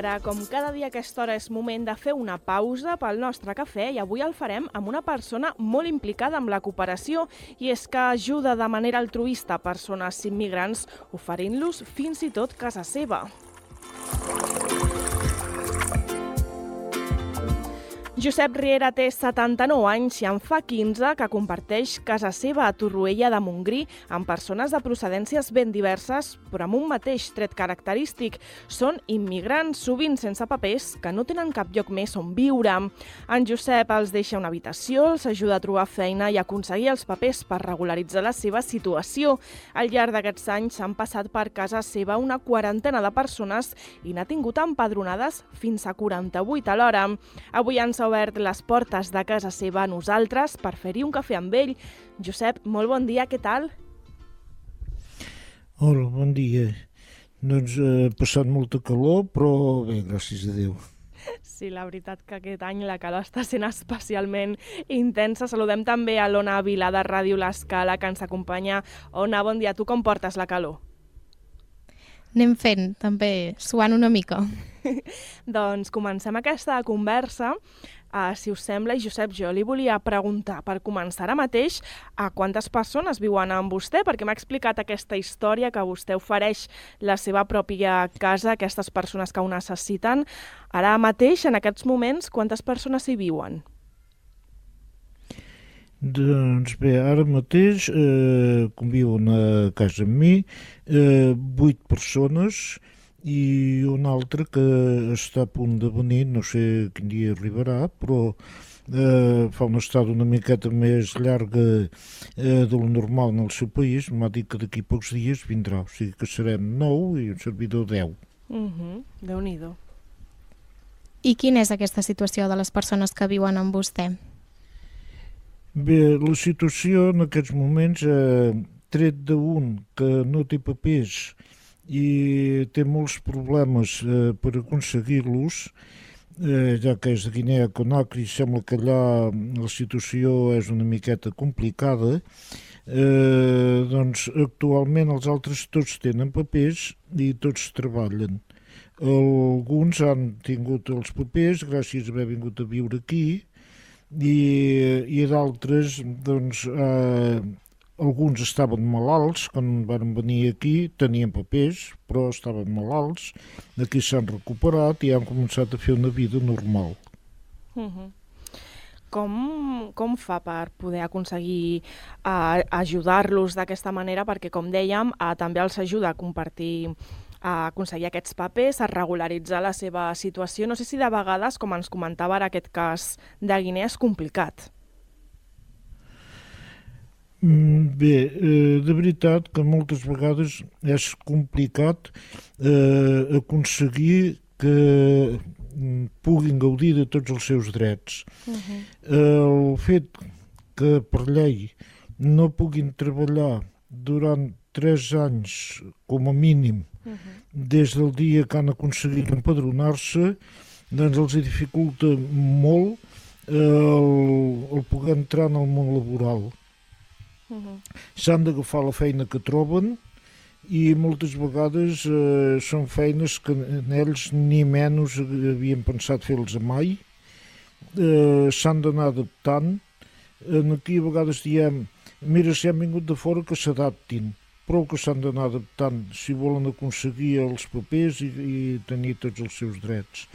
Ara, com cada dia a aquesta hora és moment de fer una pausa pel nostre cafè i avui el farem amb una persona molt implicada amb la cooperació i és que ajuda de manera altruista persones immigrants oferint-los fins i tot casa seva. Josep Riera té 79 anys i en fa 15 que comparteix casa seva a Torroella de Montgrí amb persones de procedències ben diverses, però amb un mateix tret característic. Són immigrants, sovint sense papers, que no tenen cap lloc més on viure. En Josep els deixa una habitació, els ajuda a trobar feina i aconseguir els papers per regularitzar la seva situació. Al llarg d'aquests anys s'han passat per casa seva una quarantena de persones i n'ha tingut empadronades fins a 48 a l'hora. Avui ens obert les portes de casa seva a nosaltres per fer-hi un cafè amb ell. Josep, molt bon dia, què tal? Hola, bon dia. Doncs eh, passat molta calor, però bé, gràcies a Déu. Sí, la veritat que aquest any la calor està sent especialment intensa. Saludem també a l'Ona Vila de Ràdio L'Escala, que ens acompanya. Ona, bon dia. Tu com portes la calor? Anem fent, també, suant una mica. doncs comencem aquesta conversa Uh, si us sembla, Josep, jo li volia preguntar, per començar ara mateix, a quantes persones viuen amb vostè? Perquè m'ha explicat aquesta història que vostè ofereix la seva pròpia casa a aquestes persones que ho necessiten. Ara mateix, en aquests moments, quantes persones hi viuen? Doncs bé, ara mateix eh, conviuen a casa amb mi eh, persones, i un altre que està a punt de venir, no sé quin dia arribarà, però eh, fa una estada una miqueta més llarga eh, de lo normal en el seu país, m'ha dit que d'aquí pocs dies vindrà, o sigui que serem nou i un servidor deu. Mm -hmm. Déu-n'hi-do. I quina és aquesta situació de les persones que viuen amb vostè? Bé, la situació en aquests moments, eh, tret d'un que no té papers i té molts problemes eh, per aconseguir-los, eh, ja que és de Guinea Conakry, sembla que allà la situació és una miqueta complicada, eh, doncs actualment els altres tots tenen papers i tots treballen. Alguns han tingut els papers gràcies a haver vingut a viure aquí i, i d'altres doncs, eh, alguns estaven malalts, quan van venir aquí tenien papers, però estaven malalts, aquí s'han recuperat i han començat a fer una vida normal. Uh -huh. Com, com fa per poder aconseguir uh, ajudar-los d'aquesta manera? Perquè, com dèiem, uh, també els ajuda a compartir a aconseguir aquests papers, a regularitzar la seva situació. No sé si de vegades, com ens comentava ara aquest cas de Guinea, és complicat. Bé, eh, de veritat que moltes vegades és complicat eh, aconseguir que mm, puguin gaudir de tots els seus drets. Uh -huh. El fet que per llei no puguin treballar durant tres anys com a mínim uh -huh. des del dia que han aconseguit empadronar-se doncs els dificulta molt el, el poder entrar en el món laboral -huh. S'han d'agafar la feina que troben i moltes vegades eh, són feines que ells ni menys havien pensat fer-los mai. Eh, S'han d'anar adaptant. En aquí a vegades diem, mira, si han vingut de fora que s'adaptin, però que s'han d'anar adaptant si volen aconseguir els papers i, i tenir tots els seus drets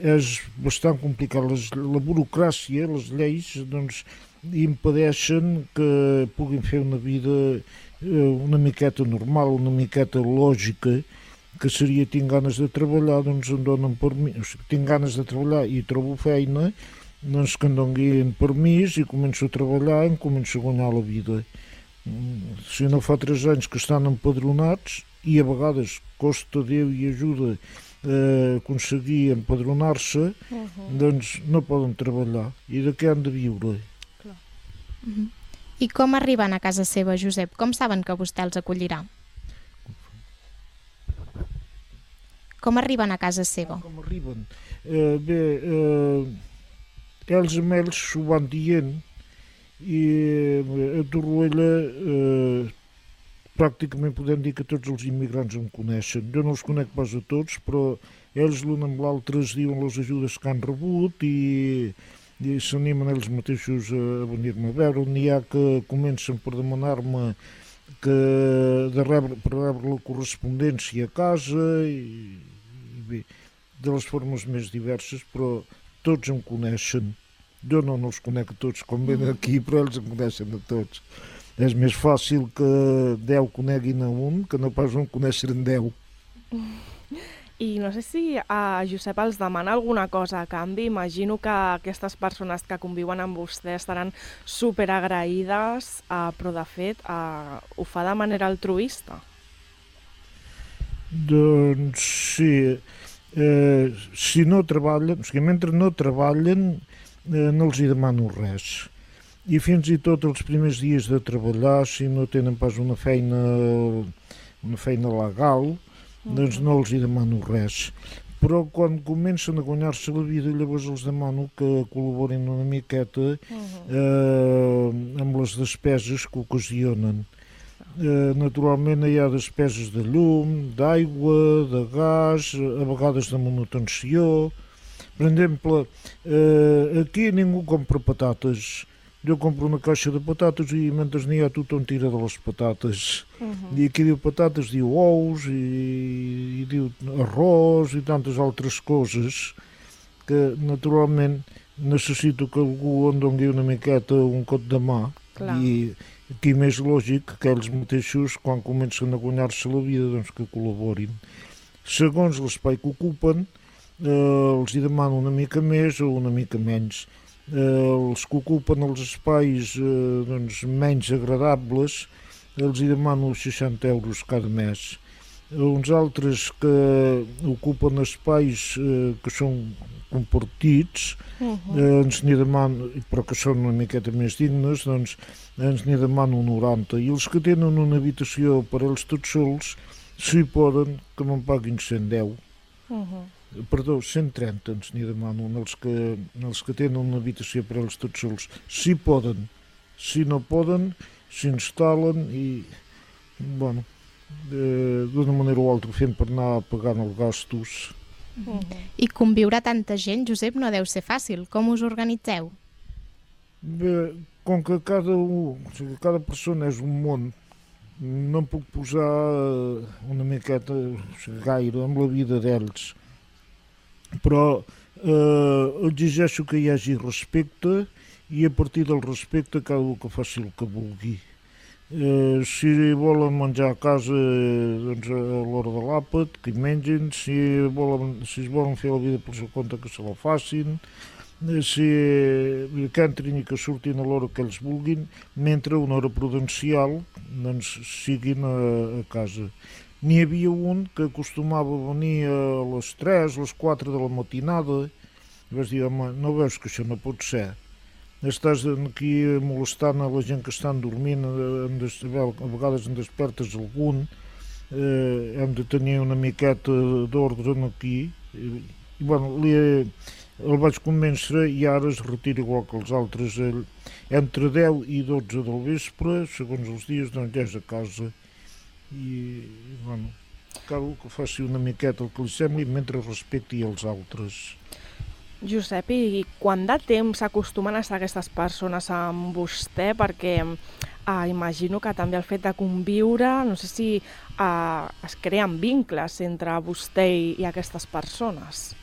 és bastant complicat. Les, la burocràcia, les lleis, doncs, impedeixen que puguin fer una vida eh, una miqueta normal, una miqueta lògica, que seria tinc ganes de treballar, doncs em donen permís, o sigui, tinc ganes de treballar i trobo feina, doncs que em donin permís i començo a treballar i em començo a guanyar la vida. Mm, si no fa tres anys que estan empadronats i a vegades costa Déu i ajuda eh, aconseguir empadronar-se, uh -huh. doncs no poden treballar. I de què han de viure? Uh -huh. I com arriben a casa seva, Josep? Com saben que vostè els acollirà? Com arriben a casa seva? Com arriben? Eh, bé, eh, ells amb ells s'ho van dient i eh, a Torroella eh, pràcticament podem dir que tots els immigrants em coneixen. Jo no els conec pas a tots, però ells l'un amb l'altre es diuen les ajudes que han rebut i, i s'animen ells mateixos a venir-me a veure. N'hi ha que comencen per demanar-me que de rebre, per rebre la correspondència a casa i, i bé, de les formes més diverses, però tots em coneixen. Jo no, no els conec a tots com ven aquí, però ells em coneixen a tots. És més fàcil que 10 coneguin a un que no pas un conèixer en 10. I no sé si a Josep els demana alguna cosa a canvi. Imagino que aquestes persones que conviuen amb vostè estaran superagraïdes, uh, però de fet uh, ho fa de manera altruista. Doncs sí, eh, si no treballen, o sigui, mentre no treballen eh, no els hi demano res. I fins i tot els primers dies de treballar, si no tenen pas una feina, una feina legal, doncs no els hi demano res. Però quan comencen a guanyar-se la vida, llavors els demano que col·laborin una miqueta eh, amb les despeses que ocasionen. Eh, naturalment hi ha despeses de llum, d'aigua, de gas, a vegades de manutenció. Per exemple, eh, aquí ningú compra patates. Jo compro una caixa de patates i mentre n'hi ha tothom tira de les patates. Uh -huh. I aquí diu patates diu ous i, i diu arròs i tantes altres coses que naturalment necessito que algú em doni una miqueta un cot de mà Clar. i aquí més lògic que ells mateixos quan comencen a guanyar-se la vida doncs que col·laborin. Segons l'espai que ocupen eh, els hi demano una mica més o una mica menys els que ocupen els espais eh, doncs, menys agradables els hi demano 60 euros cada mes. Uns altres que ocupen espais eh, que són compartits, Uh -huh. eh, ens n'hi demano, però que són una miqueta més dignes, doncs ens n'hi demano 90. I els que tenen una habitació per ells tots sols, si poden, que me'n paguin 110. Uh -huh. Perdó, 130 ens n'hi demano, els que, els que tenen una habitació per ells tots sols. Si poden, si no poden, s'instal·len i, bueno, d'una manera o altra fent per anar pagant els gastos. I conviure tanta gent, Josep, no deu ser fàcil. Com us organitzeu? Bé, com que cada, un, o sigui, cada persona és un món, no em puc posar eh, una miqueta o sigui, gaire amb la vida d'ells. Però eh, exigeixo que hi hagi respecte i a partir del respecte cada un que faci el que vulgui. Eh, si volen menjar a casa doncs a l'hora de l'àpat, que hi mengin, si, volen, si es volen fer la vida per seu compte que se la facin, eh, si eh, que entrin i que surtin a l'hora que ells vulguin, mentre una hora prudencial doncs, siguin a, a casa. N'hi havia un que acostumava a venir a les 3, a les 4 de la matinada, i vas dir, home, no veus que això no pot ser? Estàs aquí molestant a la gent que estan dormint, em des, a vegades en despertes algun, eh, hem de tenir una miqueta d'ordre aquí, i, i bueno, li, el vaig convèncer i ara es retira igual que els altres. Ell, entre 10 i 12 del vespre, segons els dies, doncs ja és a casa. I, bueno, cal que faci una miqueta el que li sembli mentre respecti els altres. Josep, i quant de temps acostumen a estar aquestes persones amb vostè? Perquè eh, imagino que també el fet de conviure, no sé si eh, es creen vincles entre vostè i, i aquestes persones.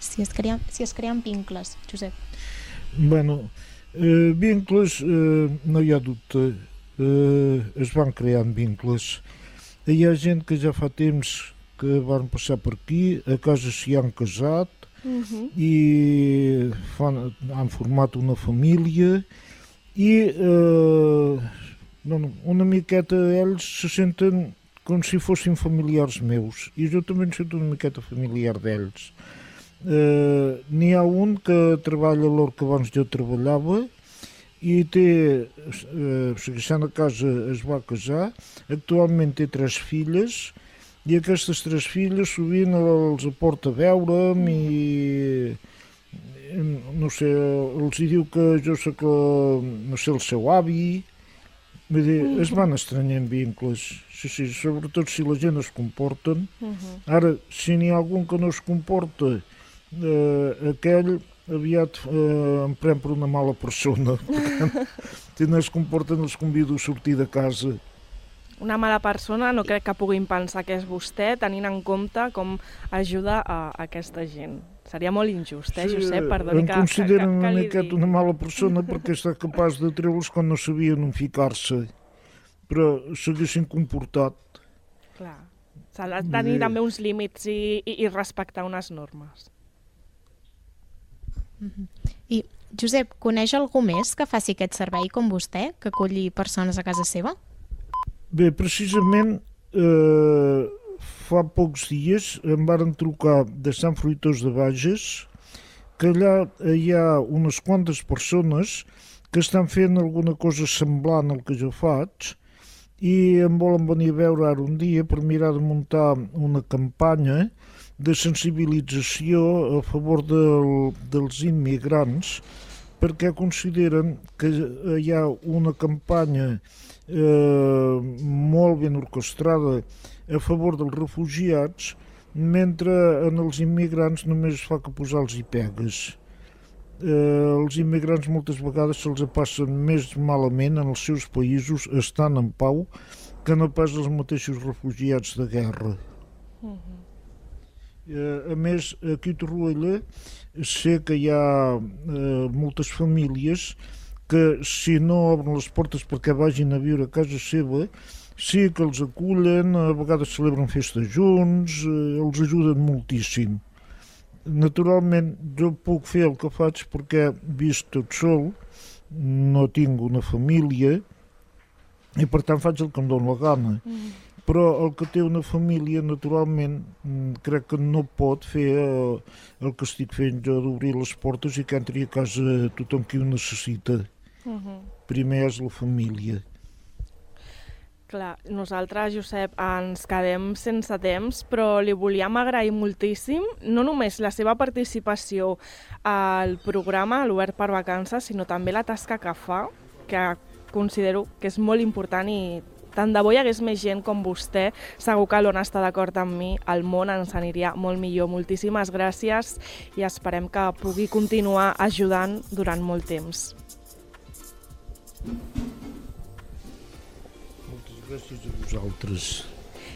Si es creen, si es creen vincles, Josep. Bueno, eh, vincles, eh, no hi ha dubte, eh, es van creant vincles. Hi ha gent que ja fa temps que van passar per aquí, a casa s'hi han casat Uh -huh. i fan, han format una família i eh, bueno, una miqueta ells se senten com si fossin familiars meus i jo també em sento una miqueta familiar d'ells. Eh, N'hi ha un que treballa l'hora que abans jo treballava i té, eh, sigui, a casa es va casar, actualment té tres filles i aquestes tres filles sovint els aporta a veure'm i no sé, els hi diu que jo sóc, no sé, el seu avi Vull dir, es van estranyant vincles, sí, sí, sobretot si la gent es comporten. Uh -huh. Ara, si n'hi ha algun que no es comporta, eh, aquell aviat eh, em pren per una mala persona. si no es comporta no els convido a sortir de casa. Una mala persona no crec que puguin pensar que és vostè, tenint en compte com ajuda a, a aquesta gent. Seria molt injust, eh, Josep? Perdoni em que, consideren que, que, una que miqueta una mala persona perquè està capaç de treure'ls quan no sabien on ficar-se. Però s'haguessin comportat. Clar. S'ha de tenir Bé. també uns límits i, i, i respectar unes normes. I, Josep, coneix algú més que faci aquest servei com vostè, que acolli persones a casa seva? Bé, precisament eh, fa pocs dies em varen trucar de Sant Fruitós de Bages que allà hi ha unes quantes persones que estan fent alguna cosa semblant al que jo faig i em volen venir a veure ara un dia per mirar de muntar una campanya de sensibilització a favor del, dels immigrants perquè consideren que hi ha una campanya eh, molt ben orquestrada a favor dels refugiats, mentre en els immigrants només fa que posar-los i pegues. Eh, els immigrants moltes vegades se'ls passen més malament en els seus països estan en pau que no pas els mateixos refugiats de guerra. Uh -huh. Eh, a més, aquí a Torroella sé que hi ha eh, moltes famílies que si no obren les portes perquè vagin a viure a casa seva, sí que els acullen, a vegades celebren festes junts, eh, els ajuden moltíssim. Naturalment, jo puc fer el que faig perquè visc tot sol, no tinc una família, i per tant faig el que em dóna la gana -huh. Però el que té una família naturalment mm, crec que no pot fer eh, el que estic fent jo d'obrir les portes i que entri a casa tothom qui ho necessita Uh -huh. primer és la família Clar, nosaltres, Josep, ens quedem sense temps, però li volíem agrair moltíssim no només la seva participació al programa, a l'Obert per Vacances, sinó també la tasca que fa, que considero que és molt important i tant de bo hi hagués més gent com vostè, segur que l'Ona està d'acord amb mi, el món ens aniria molt millor. Moltíssimes gràcies i esperem que pugui continuar ajudant durant molt temps. moltes gràcies a vosaltres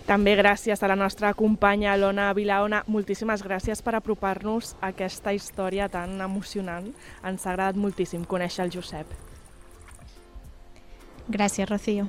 També gràcies a la nostra companya Lona Vilaona. Moltíssimes gràcies per apropar-nos a aquesta història tan emocionant. Ens ha agradat moltíssim conèixer el Josep. Gràcies, Rocío.